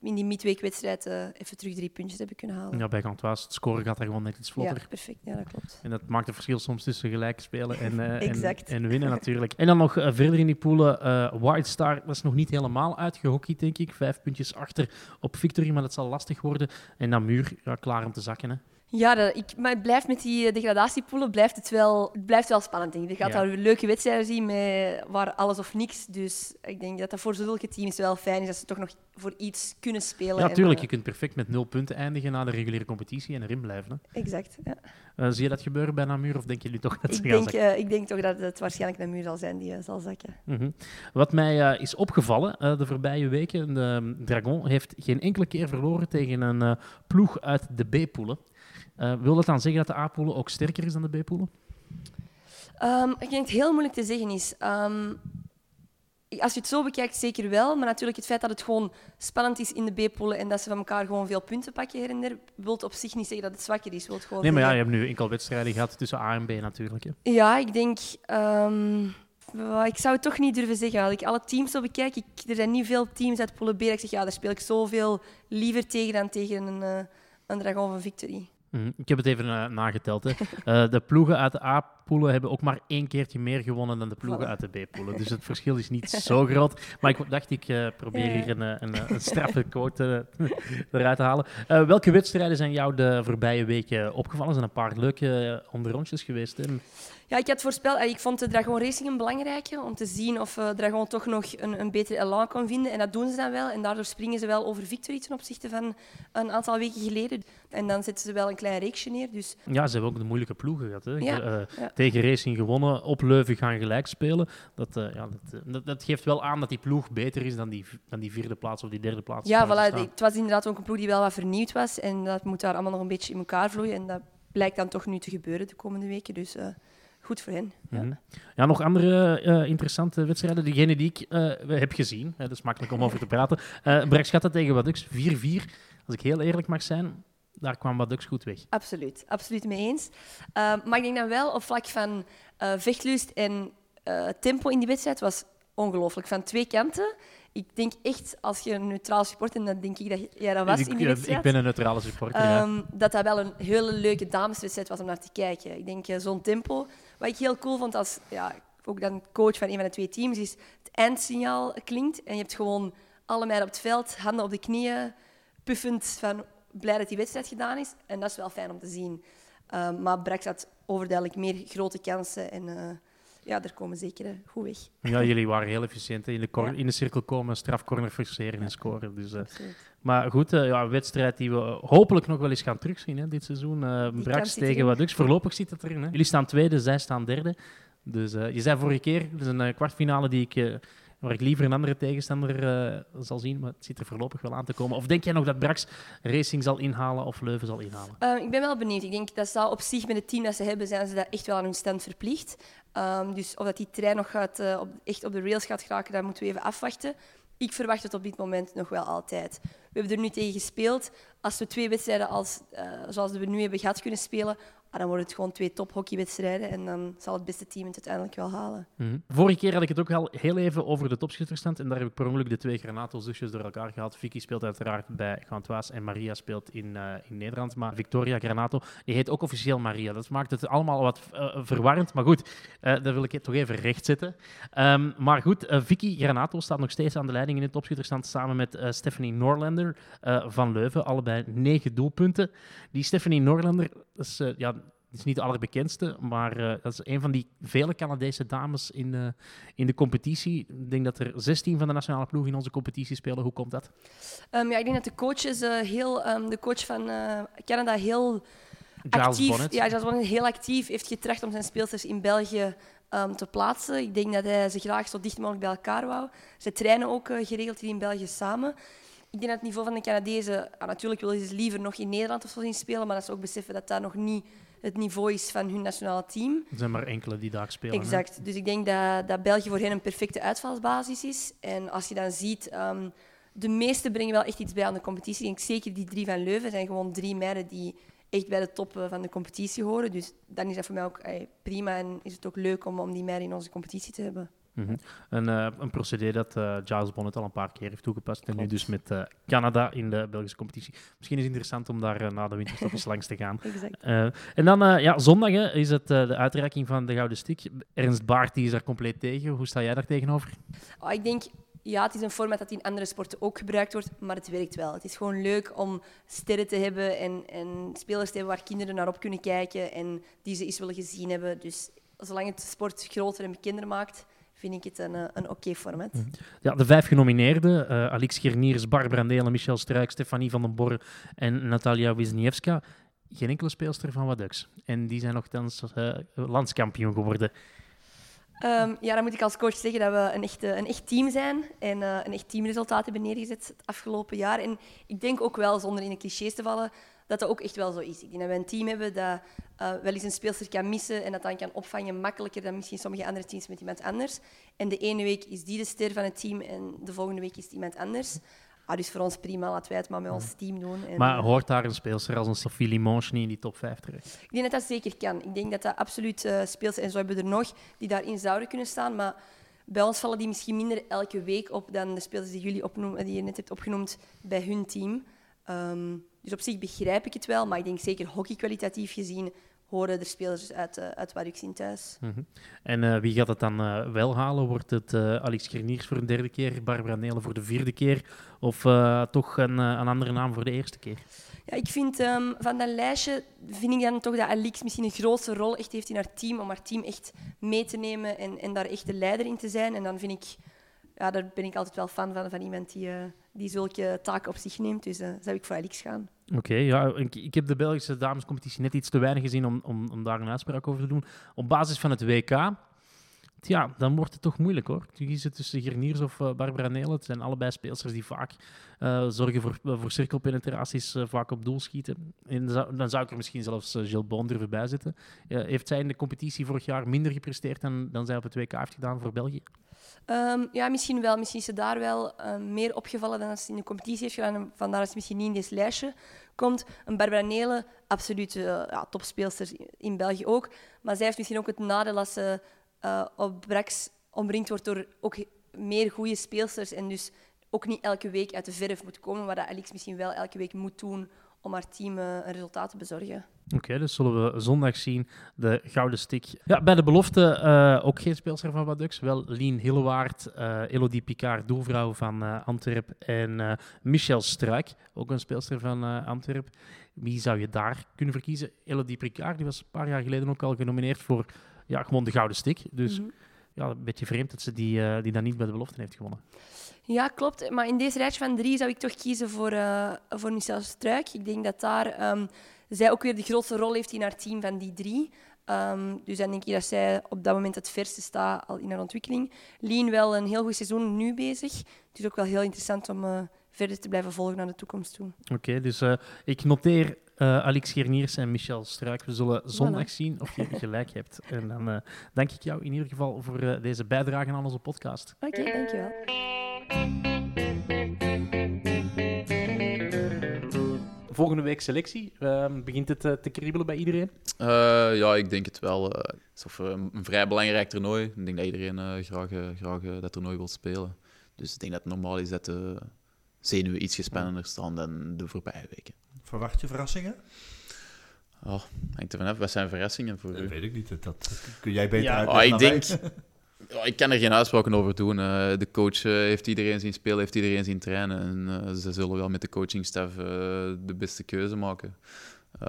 in die midweekwedstrijd eh even terug drie puntjes hebben kunnen halen. Ja, bij Gantois, het score gaat er gewoon net iets Ja, vlotter. perfect. Ja, dat klopt. En dat maakt het verschil soms tussen gelijk spelen en, eh, en, en winnen natuurlijk. En dan nog eh, verder in die poelen, White Star was nog niet helemaal uitgehockeyd, denk ik. Vijf puntjes achter op Victory, maar dat zal lastig worden. En dan Muur, ja, klaar om te zakken. Hè. Ja, dat, ik, maar het blijft met die eh, degradatiepoelen blijft het, wel, het blijft wel spannend. Denk ik. Je gaat Ja. daar leuke wedstrijden zien met waar alles of niks. Dus ik denk dat dat voor zulke teams wel fijn is dat ze toch nog voor iets kunnen spelen. Ja, en, tuurlijk. eh, Je kunt perfect met nul punten eindigen na de reguliere competitie en erin blijven. Hè. Exact. Ja. Eh, zie je dat gebeuren bij Namur of denken jullie toch dat ze Ik, denk, zakken? eh, ik denk toch dat het waarschijnlijk een muur zal zijn die eh, zal zakken. Mhm. Wat mij is opgevallen de voorbije weken, de um, Dragon heeft geen enkele keer verloren tegen een ploeg uit de B-poelen. Wil dat dan zeggen dat de A-poelen ook sterker is dan de B-poelen? Ehm, ik denk dat het heel moeilijk te zeggen is. Ehm, als je het zo bekijkt, zeker wel. Maar natuurlijk het feit dat het gewoon spannend is in de B-poelen en dat ze van elkaar gewoon veel punten pakken her en der, wil op zich niet zeggen dat het zwakker is. Wilt gewoon Nee, maar ja, je hebt nu enkel wedstrijden gehad tussen A en B natuurlijk. Hè. Ja, ik denk... ehm, Ik zou het toch niet durven zeggen. Als ik alle teams zo bekijk, ik, er zijn niet veel teams uit Poelen B dat ik zeg, ja, daar speel ik zoveel liever tegen dan tegen een, eh, een Dragon van Victory. Mhm. Ik heb het even eh, nageteld. Hè. Eh, de ploegen uit de A-poelen hebben ook maar één keertje meer gewonnen dan de ploegen uit de B-poelen. Dus het verschil is niet zo groot. Maar ik dacht, ik eh, probeer hier een, eh, een, eh, een straffe quote eruit te halen. Welke wedstrijden zijn jou de voorbije weken opgevallen? Er zijn een paar leuke uh, onderrondjes geweest. Hè? Ja, ik had voorspeld, ik vond de Dragon Racing een belangrijke om te zien of eh, Dragon toch nog een, een betere elan kon vinden. En dat doen ze dan wel. En daardoor springen ze wel over Victory ten opzichte van een aantal weken geleden. En dan zetten ze wel een klein reeksje neer. Dus Ja, ze hebben ook de moeilijke ploegen gehad. Hè? Ja, ja. Tegen Racing gewonnen, op Leuven gaan gelijk spelen. Dat, eh, ja, dat, eh, dat, dat geeft wel aan dat die ploeg beter is dan die, dan die vierde plaats of die derde plaats. ja, voilà, het was inderdaad ook een ploeg die wel wat vernieuwd was. En dat moet daar allemaal nog een beetje in elkaar vloeien. En dat blijkt dan toch nu te gebeuren de komende weken. Dus eh, goed voor hen. Ja. Mhm. Ja, nog andere interessante wedstrijden. Degene die ik heb gezien, hè, dat is makkelijk om over te praten. Uh, tegen Vadux, 4-4. Als ik heel eerlijk mag zijn, daar kwam Vadux goed weg. Absoluut, absoluut mee eens. Uh, maar ik denk dan wel op vlak van uh, vechtlust en uh, tempo in die wedstrijd was ongelooflijk. Van twee kanten. Ik denk echt, als je een neutraal supporter, en dan denk ik dat jij dat was ik, in die wedstrijd. Ik ben een neutrale supporter, um, ja. Dat dat wel een hele leuke dameswedstrijd was om naar te kijken. Ik denk uh, zo'n tempo. Wat ik heel cool vond als ja, ook dan coach van een van de twee teams, is het eindsignaal klinkt en je hebt gewoon alle meiden op het veld, handen op de knieën, puffend van blij dat die wedstrijd gedaan is. En dat is wel fijn om te zien. Um, maar Brax had overduidelijk meer grote kansen en uh, ja, daar komen zeker uh, goed weg. Ja, jullie waren heel efficiënt. In de, ja. in de cirkel komen, strafcorner forceren en scoren. Dus, uh, maar goed, ja, een wedstrijd die we hopelijk nog wel eens gaan terugzien hè, dit seizoen. Brax tegen Vadux. Voorlopig zit het erin. Hè. Jullie staan tweede, zij staan derde. Dus je zei vorige keer, het is een kwartfinale die ik waar ik liever een andere tegenstander uh, zal zien, maar het zit er voorlopig wel aan te komen. Of denk jij nog dat Brax Racing zal inhalen of Leuven zal inhalen? Uh, ik ben wel benieuwd. Ik denk dat zou op zich met het team dat ze hebben, zijn ze dat echt wel aan hun stand verplicht. Um, dus of dat die trein nog gaat, uh, op, echt op de rails gaat geraken, dat moeten we even afwachten. Ik verwacht het op dit moment nog wel altijd. We hebben er nu tegen gespeeld. Als we twee wedstrijden als, zoals we nu hebben gehad kunnen spelen, ah, dan worden het gewoon twee tophockeywedstrijden en dan zal het beste team het uiteindelijk wel halen. Mm-hmm. Vorige keer had ik het ook al heel even over de topschutterstand en daar heb ik per ongeluk de twee Granato-zusjes door elkaar gehad. Vicky speelt uiteraard bij Gantoise en Maria speelt in, uh, in Nederland, maar Victoria Granato, die heet ook officieel Maria. Dat maakt het allemaal wat uh, verwarrend, maar goed, uh, dat wil ik toch even rechtzetten. Um, maar goed, Vicky Granato staat nog steeds aan de leiding in de topschutterstand samen met Stephanie Norlander van Leuven, allebei negen doelpunten. Die Stephanie Norlander, dat is, ja, is niet de allerbekendste, maar uh, dat is een van die vele Canadese dames in de, in de competitie. Ik denk dat er 16 van de nationale ploeg in onze competitie spelen. Hoe komt dat? Um, ja, ik denk dat de coaches, uh, heel, um, de coach van uh, Canada heel Giles actief, Bonnet. Ja, Giles Bonnet heel actief heeft getracht om zijn speelsters in België um, te plaatsen. Ik denk dat hij ze graag zo dicht mogelijk bij elkaar wou. Ze trainen ook geregeld hier in België samen. Ik denk dat het niveau van de Canadezen, ah, natuurlijk willen ze liever nog in Nederland of zo zien spelen, maar dat ze ook beseffen dat dat nog niet het niveau is van hun nationale team. Er zijn maar enkele die daar spelen. Exact. Hè? Dus ik denk dat, dat België voor hen een perfecte uitvalsbasis is. En als je dan ziet, um, de meesten brengen wel echt iets bij aan de competitie. Ik denk zeker die drie van Leuven zijn gewoon drie meiden die echt bij de top van de competitie horen. Dus dan is dat voor mij ook prima en is het ook leuk om, om die meiden in onze competitie te hebben. Mm-hmm. een, uh, een procedé dat uh, Giles Bonnet al een paar keer heeft toegepast. En nu dus met uh, Canada in de Belgische competitie. Misschien is het interessant om daar na de winterstop eens langs te gaan. Exact. en dan ja, zondag hè, is het de uitreiking van de Gouden Stik. Ernst Baart die is daar compleet tegen. Hoe sta jij daar tegenover? Oh, ik denk, ja, het is een format dat in andere sporten ook gebruikt wordt, maar het werkt wel. Het is gewoon leuk om sterren te hebben en, en spelers te hebben waar kinderen naar op kunnen kijken en die ze eens willen gezien hebben. Dus zolang het sport groter en bekender maakt, vind ik het een, een oké format. Ja, de vijf genomineerden, uh, Alix Gerniers, Barbara Brandelen, Michel Struik, Stefanie van den Borre en Natalia Wisniewska. Geen enkele speelster van Wadux. En die zijn nogthans uh, landskampioen geworden. Um, ja, dan moet ik als coach zeggen dat we een echt, een echt team zijn en uh, een echt teamresultaat hebben neergezet het afgelopen jaar. En ik denk ook wel, zonder in de clichés te vallen, dat dat ook echt wel zo is. Ik denk dat we een team hebben dat uh, wel eens een speelster kan missen en dat dan kan opvangen makkelijker dan misschien sommige andere teams met iemand anders. En de ene week is die de ster van het team en de volgende week is iemand anders. Ah, dus voor ons prima, laten wij het maar met ons team doen. En, Maar eh, hoort daar een speelster als een Sophie Limonge niet in die top 5 terecht? Ik denk dat dat zeker kan. Ik denk dat dat absoluut eh speelt. En zo hebben we er nog die daarin zouden kunnen staan. Maar bij ons vallen die misschien minder elke week op dan de spelers die, jullie opnoemen, die je net hebt opgenoemd bij hun team. Ehm, dus op zich begrijp ik het wel. Maar ik denk zeker hockeykwalitatief gezien horen er spelers uit, uh, uit Waduk zien thuis. Mhm. En eh, wie gaat het dan eh, wel halen? Wordt het Alex Gerniers voor een derde keer, Barbara Nelen voor de vierde keer? Of toch een, een andere naam voor de eerste keer? Ja, ik vind ehm, van dat lijstje vind ik dan toch dat Alix misschien een grootste rol echt heeft in haar team, om haar team echt mee te nemen en, en daar echt de leider in te zijn. En dan vind ik, ja, daar ben ik altijd wel fan van, van iemand die, die zulke taken op zich neemt. Dus zou ik voor Alix gaan. Oké, ja, ik, ik heb de Belgische damescompetitie net iets te weinig gezien om, om, om daar een uitspraak over te doen. Op basis van het WK, ja, dan wordt het toch moeilijk hoor. Kiest tussen Gerniers of uh, Barbara Nelen. Het zijn allebei speelsters die vaak uh, zorgen voor, voor cirkelpenetraties, uh, vaak op doel schieten. En dan zou ik er misschien zelfs Gilles Bon durven bij zitten. heeft zij in de competitie vorig jaar minder gepresteerd dan, dan zij op het WK heeft gedaan voor België? Um, ja, misschien wel. Misschien is ze daar wel uh, meer opgevallen dan als ze in de competitie heeft gedaan. Vandaar dat ze misschien niet in dit lijstje komt. Een Barbara Nelen, absoluut uh, ja, topspeelster in België ook. Maar zij heeft misschien ook het nadeel ze uh, op Brax omringd wordt door ook meer goede speelsters. En dus ook niet elke week uit de verf moet komen. Waar dat Alex misschien wel elke week moet doen om haar team een resultaat te bezorgen. Oké, okay, dus zullen we zondag zien de gouden stick. Ja, bij de belofte uh, ook geen speelster van Wadux. Wel Lien Hillewaard, uh, Elodie Picard, doelvrouw van uh, Antwerp. En uh, Michel Struik, ook een speelster van Antwerp. Wie zou je daar kunnen verkiezen? Elodie Picard, die was een paar jaar geleden ook al genomineerd voor ja, gewoon de gouden stick. Dus mm -hmm. ja, een beetje vreemd dat ze die, die dan niet bij de belofte heeft gewonnen. Ja, klopt. Maar in deze rijtje van drie zou ik toch kiezen voor, uh, voor Michel Struik. Ik denk dat daar um, zij ook weer de grootste rol heeft in haar team van die drie. Um, dus dan denk ik dat zij op dat moment het verste staat al in haar ontwikkeling. Lien wel een heel goed seizoen nu bezig. Het is ook wel heel interessant om uh, verder te blijven volgen naar de toekomst toe. Oké, okay, dus uh, ik noteer uh, Alex Gerniers en Michel Struik. We zullen zondag voilà. zien of je gelijk hebt. En dan uh, dank ik jou in ieder geval voor uh, deze bijdrage aan onze podcast. Oké, okay, dankjewel. Volgende week selectie. Uh, begint het uh, te kriebelen bij iedereen? Uh, ja, ik denk het wel. Het is een, een, vrij belangrijk toernooi. Ik denk dat iedereen graag, graag dat toernooi wil spelen. Dus ik denk dat het normaal is dat de zenuwen iets gespannender staan dan de voorbije weken. Verwacht je verrassingen? Oh, hangt ervan af. Wat zijn verrassingen voor dat u? weet ik niet. Dat kun jij beter ja, uitleggen oh, ik denk... Ja, ik kan er geen uitspraken over doen. Uh, de coach uh, heeft iedereen zien spelen, heeft iedereen zien trainen. En uh, ze zullen wel met de coachingstaf de beste keuze maken.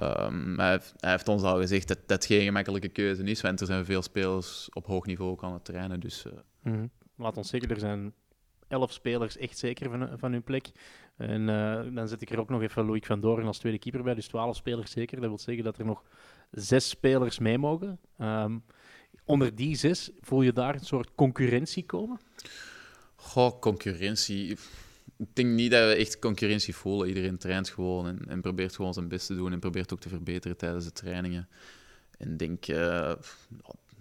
Um, hij, heeft, hij, heeft, ons al gezegd dat dat geen gemakkelijke keuze is, want er zijn veel spelers op hoog niveau ook aan het trainen. Dus, mm -hmm. Laat ons zeker, er zijn elf spelers echt zeker van, van hun plek. En dan zet ik er ook nog even Loïc van Doren als tweede keeper bij, dus twaalf spelers zeker. Dat wil zeggen dat er nog zes spelers mee mogen. Um, onder die zes, voel je daar een soort concurrentie komen? Goh, concurrentie. Ik denk niet dat we echt concurrentie voelen. Iedereen traint gewoon en, en probeert gewoon zijn best te doen en probeert ook te verbeteren tijdens de trainingen. En denk, uh,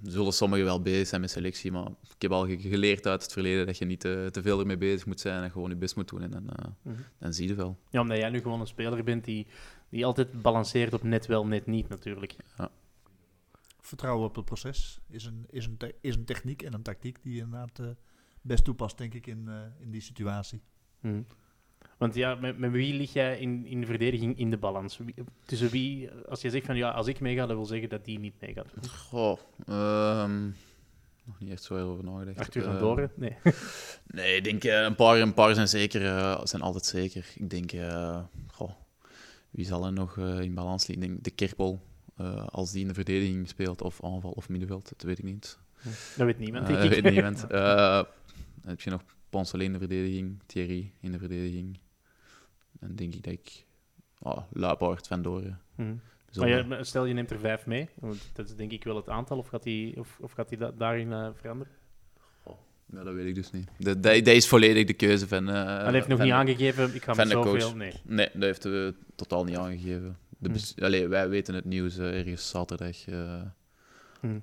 zullen sommigen wel bezig zijn met selectie, maar ik heb al geleerd uit het verleden dat je niet te, te veel ermee bezig moet zijn en gewoon je best moet doen en dan, uh, mm-hmm. dan zie je wel. Ja, omdat jij nu gewoon een speler bent die, die altijd balanceert op net wel, net niet natuurlijk. Ja. Vertrouwen op het proces is een, is een, is een techniek en een tactiek die je inderdaad uh, best toepast, denk ik, in, uh, in die situatie. Hmm. Want ja, met, met, wie lig jij in, in de verdediging in de balans? Wie, tussen wie, als je zegt van ja, als ik meega, dat wil zeggen dat die niet meegaat. Goh, um, nog niet echt zo heel over nagedacht. Arthur van uh, Doren? Nee. nee, ik denk een paar, een paar zijn zeker, zijn altijd zeker. Ik denk, goh, wie zal er nog in balans liggen? Ik denk de Kerpel. Uh, als die in de verdediging speelt, of aanval of middenveld, dat weet ik niet. Dat weet niemand, uh, Dat weet niemand. Heb je nog Poncelet in de verdediging, Thierry in de verdediging. Dan denk ik dat ik... Oh, Luipaard, Van Doren. Hmm. Maar je, stel, je neemt er vijf mee. Dat is denk ik wel het aantal. Of gaat die, of, of gaat die da daarin veranderen? Oh, dat weet ik dus niet. Dat, dat, dat is volledig de keuze van... Hij heeft nog niet aangegeven, ik ga met zoveel... Nee. nee, dat heeft hij totaal niet aangegeven. De Hmm. Allee, wij weten het nieuws uh, ergens zaterdagavond. Uh, Hmm.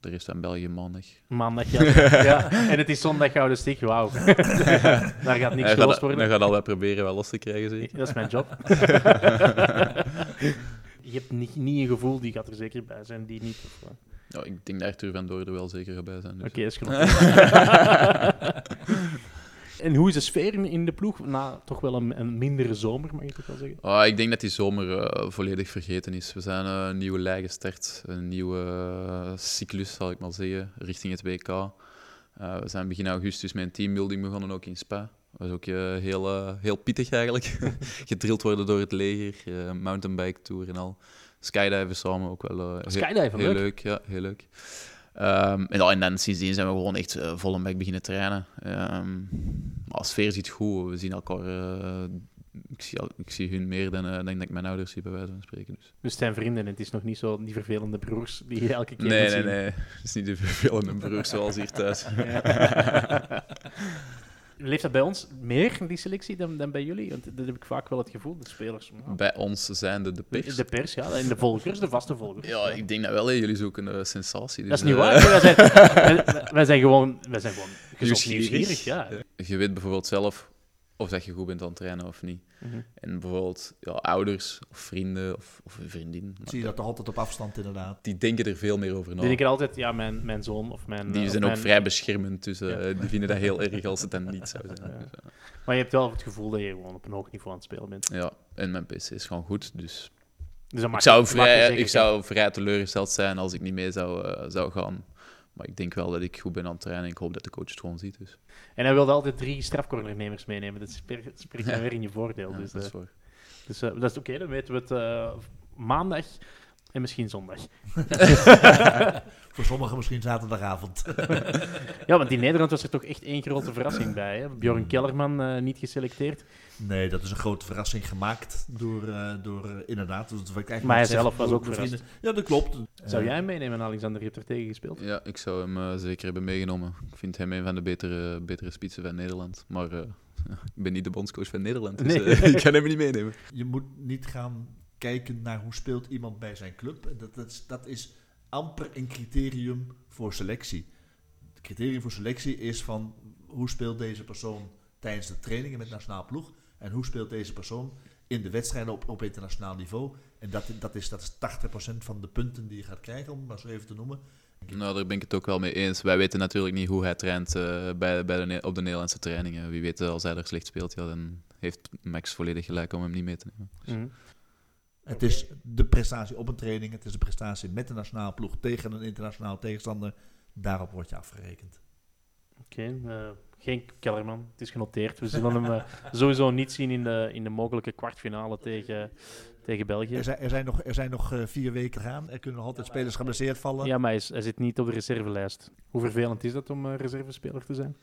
De rest van België maandag. Maandag, ja. ja. En het is zondag Gouden Stig, wauw. Daar gaat niks gelost gaat, worden. hij gaat al proberen wel los te krijgen, zeker. Dat is mijn job. Je hebt niet, niet een gevoel, die gaat er zeker bij zijn, die niet. of, Ja, ik denk dat Arthur van Doorde er wel zeker bij zijn. Dus. Oké, is genoeg. En hoe is de sfeer in, in de ploeg? Na toch wel een, een mindere zomer, mag je toch wel zeggen? Ah, ik denk dat die zomer eh, volledig vergeten is. We zijn eh, een nieuwe lei gestart, een nieuwe eh, cyclus, zal ik maar zeggen, richting het WK. We zijn begin augustus met een teambuilding begonnen, ook in Spa. Dat was ook heel, heel pittig eigenlijk. Gedrild worden door het leger, mountainbike tour en al. Skydiven samen ook wel heel- Skydiven, heel leuk. leuk. Ja, heel leuk. Ehm, en, ja, en dan sindsdien zijn we gewoon echt uh, vol een bek beginnen trainen. Ehm maar de sfeer zit goed. We zien elkaar... eh, ik, zie, ik zie hun meer dan, dan dat ik mijn ouders zie, bij wijze van spreken. Dus. Dus het zijn vrienden en het is nog niet zo die vervelende broers die je elke keer Nee, nee, zien. nee. Het is niet de vervelende broer zoals hier thuis. Leeft dat bij ons meer, die selectie, dan, dan bij jullie? Want dat heb ik vaak wel het gevoel, de spelers. nou, Bij ons zijn de, de pers. De pers, ja. En de volgers, de vaste volgers. Ja, ik denk dat wel. hè. Jullie zoeken een sensatie. Dus, Dat is niet eh, waar. Wij zijn, wij, wij zijn gewoon, wij zijn gewoon gezond Nieuwsgierig. nieuwsgierig. Ja. Je weet bijvoorbeeld zelf of dat je goed bent aan het trainen of niet. Mhm. En bijvoorbeeld ja, ouders of vrienden of, of een vriendin. Zie je dat toch altijd op afstand inderdaad. Die denken er veel meer over na. Dan denk ik altijd, ja, mijn, mijn zoon of mijn... Die eh, zijn ook mijn- vrij beschermend, dus eh, Ja. die vinden dat heel erg als het dan niet zou zijn. Ja. Dus, eh, Maar je hebt wel het gevoel dat je gewoon op een hoog niveau aan het spelen bent. ja, en mijn PC is gewoon goed, dus Dus ik zou, vrij, ik zou vrij teleurgesteld zijn als ik niet mee zou, zou gaan. Maar ik denk wel dat ik goed ben aan het trainen en ik hoop dat de coach het gewoon ziet. Dus. En hij wilde altijd drie strafcornernemers meenemen. Dat spreekt dan weer in je voordeel. Ja, dus dat is eh, dus eh, dat is oké, dan weten we het eh, maandag en misschien zondag. Voor sommigen misschien zaterdagavond. Ja, want in Nederland was er toch echt één grote verrassing bij. Hè? Bjorn Kellerman eh, niet geselecteerd. Nee, dat is een grote verrassing gemaakt door, eh, door eh, inderdaad. Dus wat ik eigenlijk Maar hij zelf was ook verrast. vrienden. Ja, dat klopt. Zou jij hem meenemen, Alexander? Je hebt er tegen gespeeld. Ja, ik zou hem zeker hebben meegenomen. Ik vind hem een van de betere, betere spitsen van Nederland. Maar eh, ik ben niet de bondscoach van Nederland, dus Nee. eh, ik kan hem niet meenemen. Je moet niet gaan kijken naar hoe speelt iemand bij zijn club. Dat, dat, is, dat is amper een criterium voor selectie. Het criterium voor selectie is van hoe speelt deze persoon tijdens de trainingen met nationaal ploeg en hoe speelt deze persoon in de wedstrijden op, op internationaal niveau. En dat, dat, is, dat is 80% van de punten die je gaat krijgen, om het maar zo even te noemen. Nou, daar ben ik het ook wel mee eens. Wij weten natuurlijk niet hoe hij traint eh, bij, bij de, op de Nederlandse trainingen. Wie weet, eh, als hij er slecht speelt, ja, dan heeft Max volledig gelijk om hem niet mee te nemen. Mhm. Het is de prestatie op een training, het is de prestatie met de nationale ploeg tegen een internationaal tegenstander. Daarop wordt je afgerekend. Oké, eh, geen Kellerman. Het is genoteerd. We zullen hem eh, sowieso niet zien in de, in de mogelijke kwartfinale tegen, tegen België. Er zijn, er zijn nog, er zijn nog eh, vier weken gaan. Er kunnen nog altijd spelers geblesseerd vallen. Ja, maar hij, is- hij zit niet op de reservelijst. Hoe vervelend is dat om reservespeler te zijn?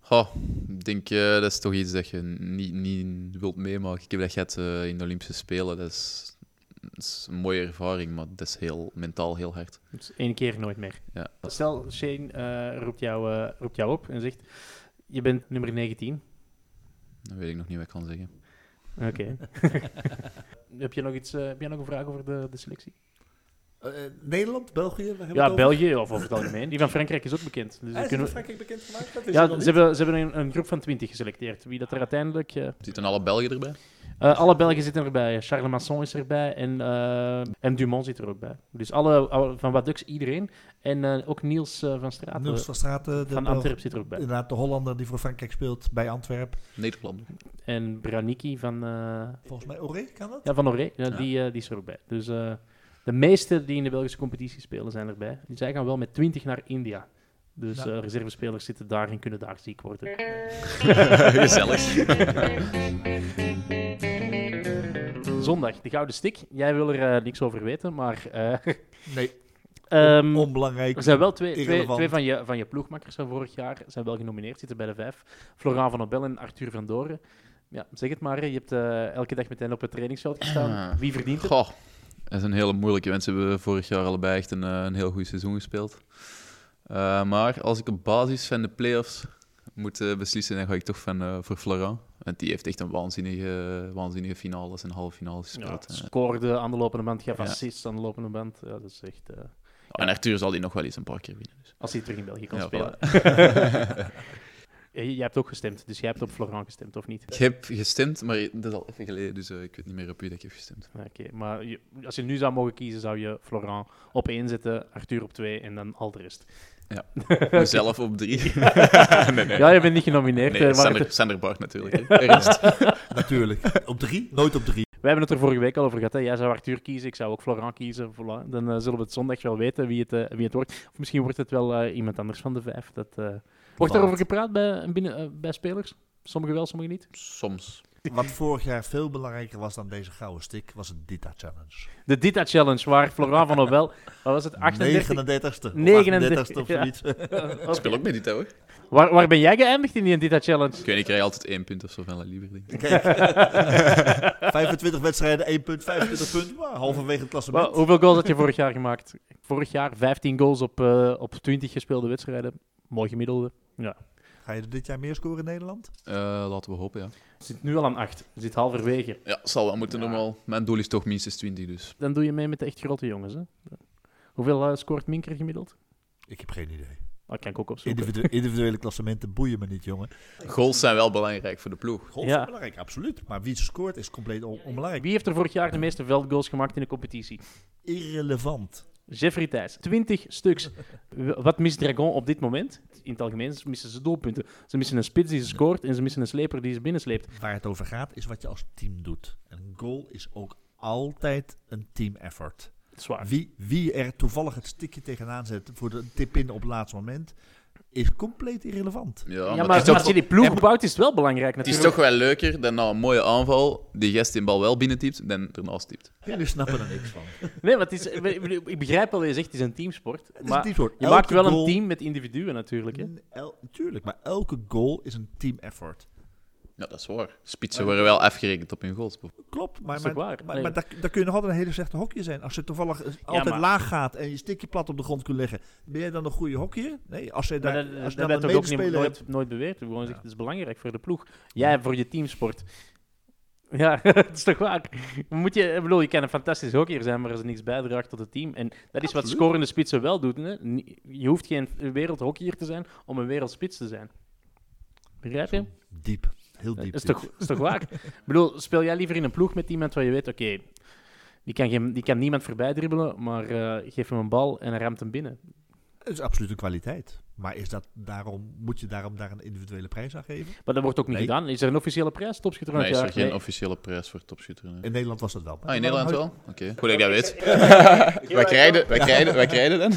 Goh, ik denk, eh, dat is toch iets dat je niet, niet wilt meemaken. Ik heb dat gehad eh, in de Olympische Spelen. Dat is, dat is een mooie ervaring, maar dat is heel, mentaal heel hard. Dus één keer nooit meer. Ja. Stel, Shane eh, roept, jou, roept jou op en zegt: Je bent nummer 19. Dan weet ik nog niet wat ik kan zeggen. Oké. heb, je nog iets, heb jij nog een vraag over de, de selectie? Eh, eh, Nederland, België, Ja? België of over het algemeen. Die van Frankrijk is ook bekend. Dus Ah, is kunnen Frankrijk bekend gemaakt? Dat is ja, ze hebben, ze hebben een, een groep van 20 geselecteerd. Wie dat er uiteindelijk. eh, Zitten alle Belgen erbij? eh, alle Belgen zitten erbij. Charles Masson is erbij en, eh, en Dumont zit er ook bij. Dus alle, alle- van Wadux iedereen. En eh, ook Niels eh, van Straten Niels van Straten, de van Antwerpen zit er ook bij. Inderdaad, de Hollander die voor Frankrijk speelt bij Antwerpen. Nederland. En Braniki van, eh, Volgens mij Oré, kan dat? ja, van Oré, ja, Ja. Die, die is er ook bij. Dus eh, de meeste die in de Belgische competitie spelen zijn erbij. Zij gaan wel met 20 naar India. Dus Ja. eh, reservespelers zitten daar en kunnen daar ziek worden. Gezellig. Zondag, de Gouden Stik. Jij wil er eh, niks over weten, maar... eh, Nee, ehm, onbelangrijk. er zijn wel twee, twee, van, je, van je ploegmakkers van vorig jaar zijn wel genomineerd, zitten bij de vijf. Florent van Obel en Arthur van Doren. Ja, zeg het maar, je hebt eh, elke dag met hen op het trainingsveld gestaan. Ah. Wie verdient het? Goh, is een hele moeilijke. Mensen hebben vorig jaar allebei echt een, eh, een heel goed seizoen gespeeld. Eh, maar als ik op basis van de playoffs moet eh, beslissen, dan ga ik toch van, voor Florent. Want die heeft echt een waanzinnige, waanzinnige finales en halve finales Ja, gespeeld. Eh, scoorde aan de lopende band, gaf Ja. assists aan de lopende band. Ja, dat is echt... En Arthur zal die nog wel eens een paar keer winnen. Dus. Als hij terug in België kan Ja, spelen. Jij hebt ook gestemd, dus jij hebt op Florent gestemd, of niet? Ik heb gestemd, maar dat is al even geleden, dus eh, ik weet niet meer op wie dat ik heb gestemd. Oké, maar je- als je nu zou mogen kiezen, zou je Florent op één zetten, Arthur op twee en dan al de rest. Mezelf op drie. nee, nee. Ja, je bent niet genomineerd. Nee, eh, maar Sander, het- Sander Bart natuurlijk. Natuurlijk. Op drie? Nooit op drie. wij hebben het er vorige week al over gehad. Hè. Jij zou Arthur kiezen, ik zou ook Florent kiezen. Voilà. Dan eh, zullen we het zondag wel weten wie het, eh, wie het wordt. Of misschien wordt het wel eh, iemand anders van de vijf. Dat, eh, Wordt daarover gepraat bij, binnen, eh, bij spelers? Sommigen wel, sommigen niet. Soms. Wat vorig jaar veel belangrijker was dan deze gouden stick, was het Dita Challenge. De Dita Challenge, waar Florent van Nobel, wat was het, 38? 39ste. 39, 39ste of ja. zoiets. Ik speel ook met die touw. Waar, waar ben jij geëindigd in die Dita Challenge? Ik weet niet, ik krijg altijd één punt of zo van La Libre. Kijk. 25 wedstrijden, 1 punt, 25 punten. Maar halverwege het klassement. Hoeveel goals had je vorig jaar gemaakt? Vorig jaar 15 goals op, eh, op 20 gespeelde wedstrijden. Mooi gemiddelde. Ja. Ga je er dit jaar meer scoren in Nederland? Eh, laten we hopen, ja. Je zit nu al aan 8. Je zit halverwege. Ja, zal wel moeten Ja. normaal. Mijn doel is toch minstens 20, dus. Dan doe je mee met de echt grote jongens. Hè? Hoeveel eh, scoort Minker gemiddeld? Ik heb geen idee. Dat kan ik ook opzoeken. Individu- individuele klassementen boeien me niet, jongen. Goals zijn wel belangrijk voor de ploeg. Golf Ja. is belangrijk, absoluut. Maar wie scoort is compleet on- onbelangrijk. Wie heeft er vorig jaar de meeste veldgoals gemaakt in de competitie? Irrelevant. Jeffrey Thijs. 20 stuks. Wat mist Dragon op dit moment? In het algemeen missen ze doelpunten. Ze missen een spits die ze scoort en ze missen een sleper die ze binnensleept. Waar het over gaat, is wat je als team doet. Een goal is ook altijd een team effort. Zwaar. Wie, wie er toevallig het stikje tegenaan zet voor de tip-in op het laatste moment, is compleet irrelevant. Ja, Ja, maar, als je die ploeg opbouwt, is het wel belangrijk het is natuurlijk. toch wel leuker dan na een mooie aanval die gast die bal wel binnentypt dan ernaast typt. Jullie snappen er niks van. Nee, maar het is, ik begrijp wel wat je zegt, het is een teamsport. Het is Maar een teamsport. je Elke maakt wel goal- een team met individuen natuurlijk. Hè? El, tuurlijk, maar elke goal is een team effort. Ja, dat is waar. Spitsen worden wel afgerekend op hun goals. Klopt, maar, maar, maar, Nee. maar daar, daar kun je nog altijd een hele slechte hockeyer zijn. Als je toevallig altijd maar- laag gaat en je stikje plat op de grond kunt leggen, ben jij dan een goede hockeyer? Nee, als je Maar daar, dat, als dat je dan een toch ook niet, nooit, nooit beweerd. We gewoon zeggen, het is belangrijk voor de ploeg. Jij voor je teamsport. Ja, het is toch waar. Moet je, ik bedoel, je kan een fantastisch hockeyer zijn, maar als er niks bijdraagt tot het team. En dat is wat scorende spitsen wel doen. Hè? Je hoeft geen wereldhockeyer te zijn om een wereldspits te zijn. Begrijp je? Diep, heel Dat diep. is dit. toch, is toch waar? ik bedoel, speel jij liever in een ploeg met iemand waar je weet, oké, die, kan geen- die kan niemand voorbij dribbelen, maar eh, geef hem een bal en hij ramt hem binnen. Het is absoluut een kwaliteit. Maar is dat daarom, moet je daarom daar een individuele prijs aan geven? Maar dat wordt ook niet Nee. gedaan. Is er een officiële prijs, topschutter Nee, is jaar? er geen Nee. officiële prijs voor topschutter. nee. In Nederland was dat wel. Ah, in Nederland wel? Oké, goed dat ik dat weet. Wij krijgen, wij krijgen, wij krijgen dan?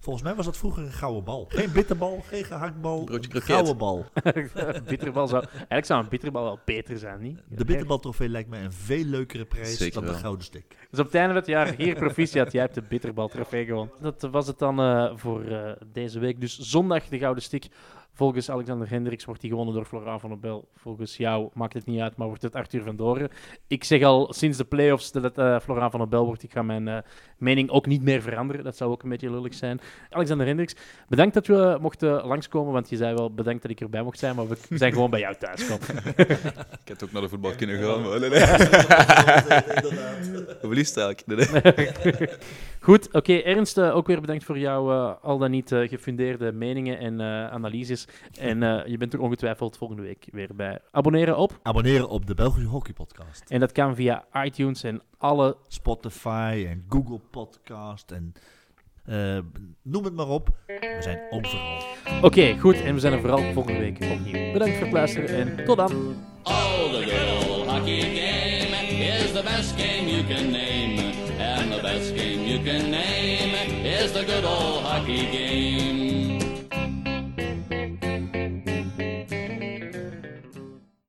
Volgens mij was dat vroeger een gouden bal. Geen bitterbal, geen gehaktbal, Broodje een gouden bal. bitterbal zou, eigenlijk zou een bitterbal wel beter zijn, niet? De bitterbaltrofee lijkt mij een veel leukere prijs Zeker dan de gouden stick. Dus op het einde van het jaar, hier proficiat, jij hebt de bitterbal trofee gewonnen. Dat was het dan eh, voor eh, deze week. Dus zondag de Gouden Stik. Volgens Alexander Hendricks wordt die gewonnen door Flora van der Bel. Volgens jou maakt het niet uit, maar wordt het Arthur van Doren. Ik zeg al sinds de playoffs dat het eh, Flora van der Bel wordt. Ik ga mijn eh, mening ook niet meer veranderen. Dat zou ook een beetje lullig zijn. Alexander Hendricks, bedankt dat we mochten langskomen. Want je zei wel bedankt dat ik erbij mocht zijn, maar we zijn gewoon bij jou thuis gekomen. Ik had ook naar de voetbal kunnen gaan, maar nee, nee. Hoe liefst eigenlijk? Goed, oké. Ernst, eh, ook weer bedankt voor jouw eh, al dan niet eh, gefundeerde meningen en eh, analyses. En eh, je bent er ongetwijfeld volgende week weer bij. Abonneren op. Abonneren op de Belgische Hockey Podcast. En dat kan via iTunes en alle... Spotify en Google Podcast en eh, noem het maar op. We zijn overal. Oké, goed. En we zijn er vooral volgende week opnieuw. Bedankt voor het luisteren en tot dan. Oh, the good old hockey game is the best game you can name. Best game you can name is the good old hockey game.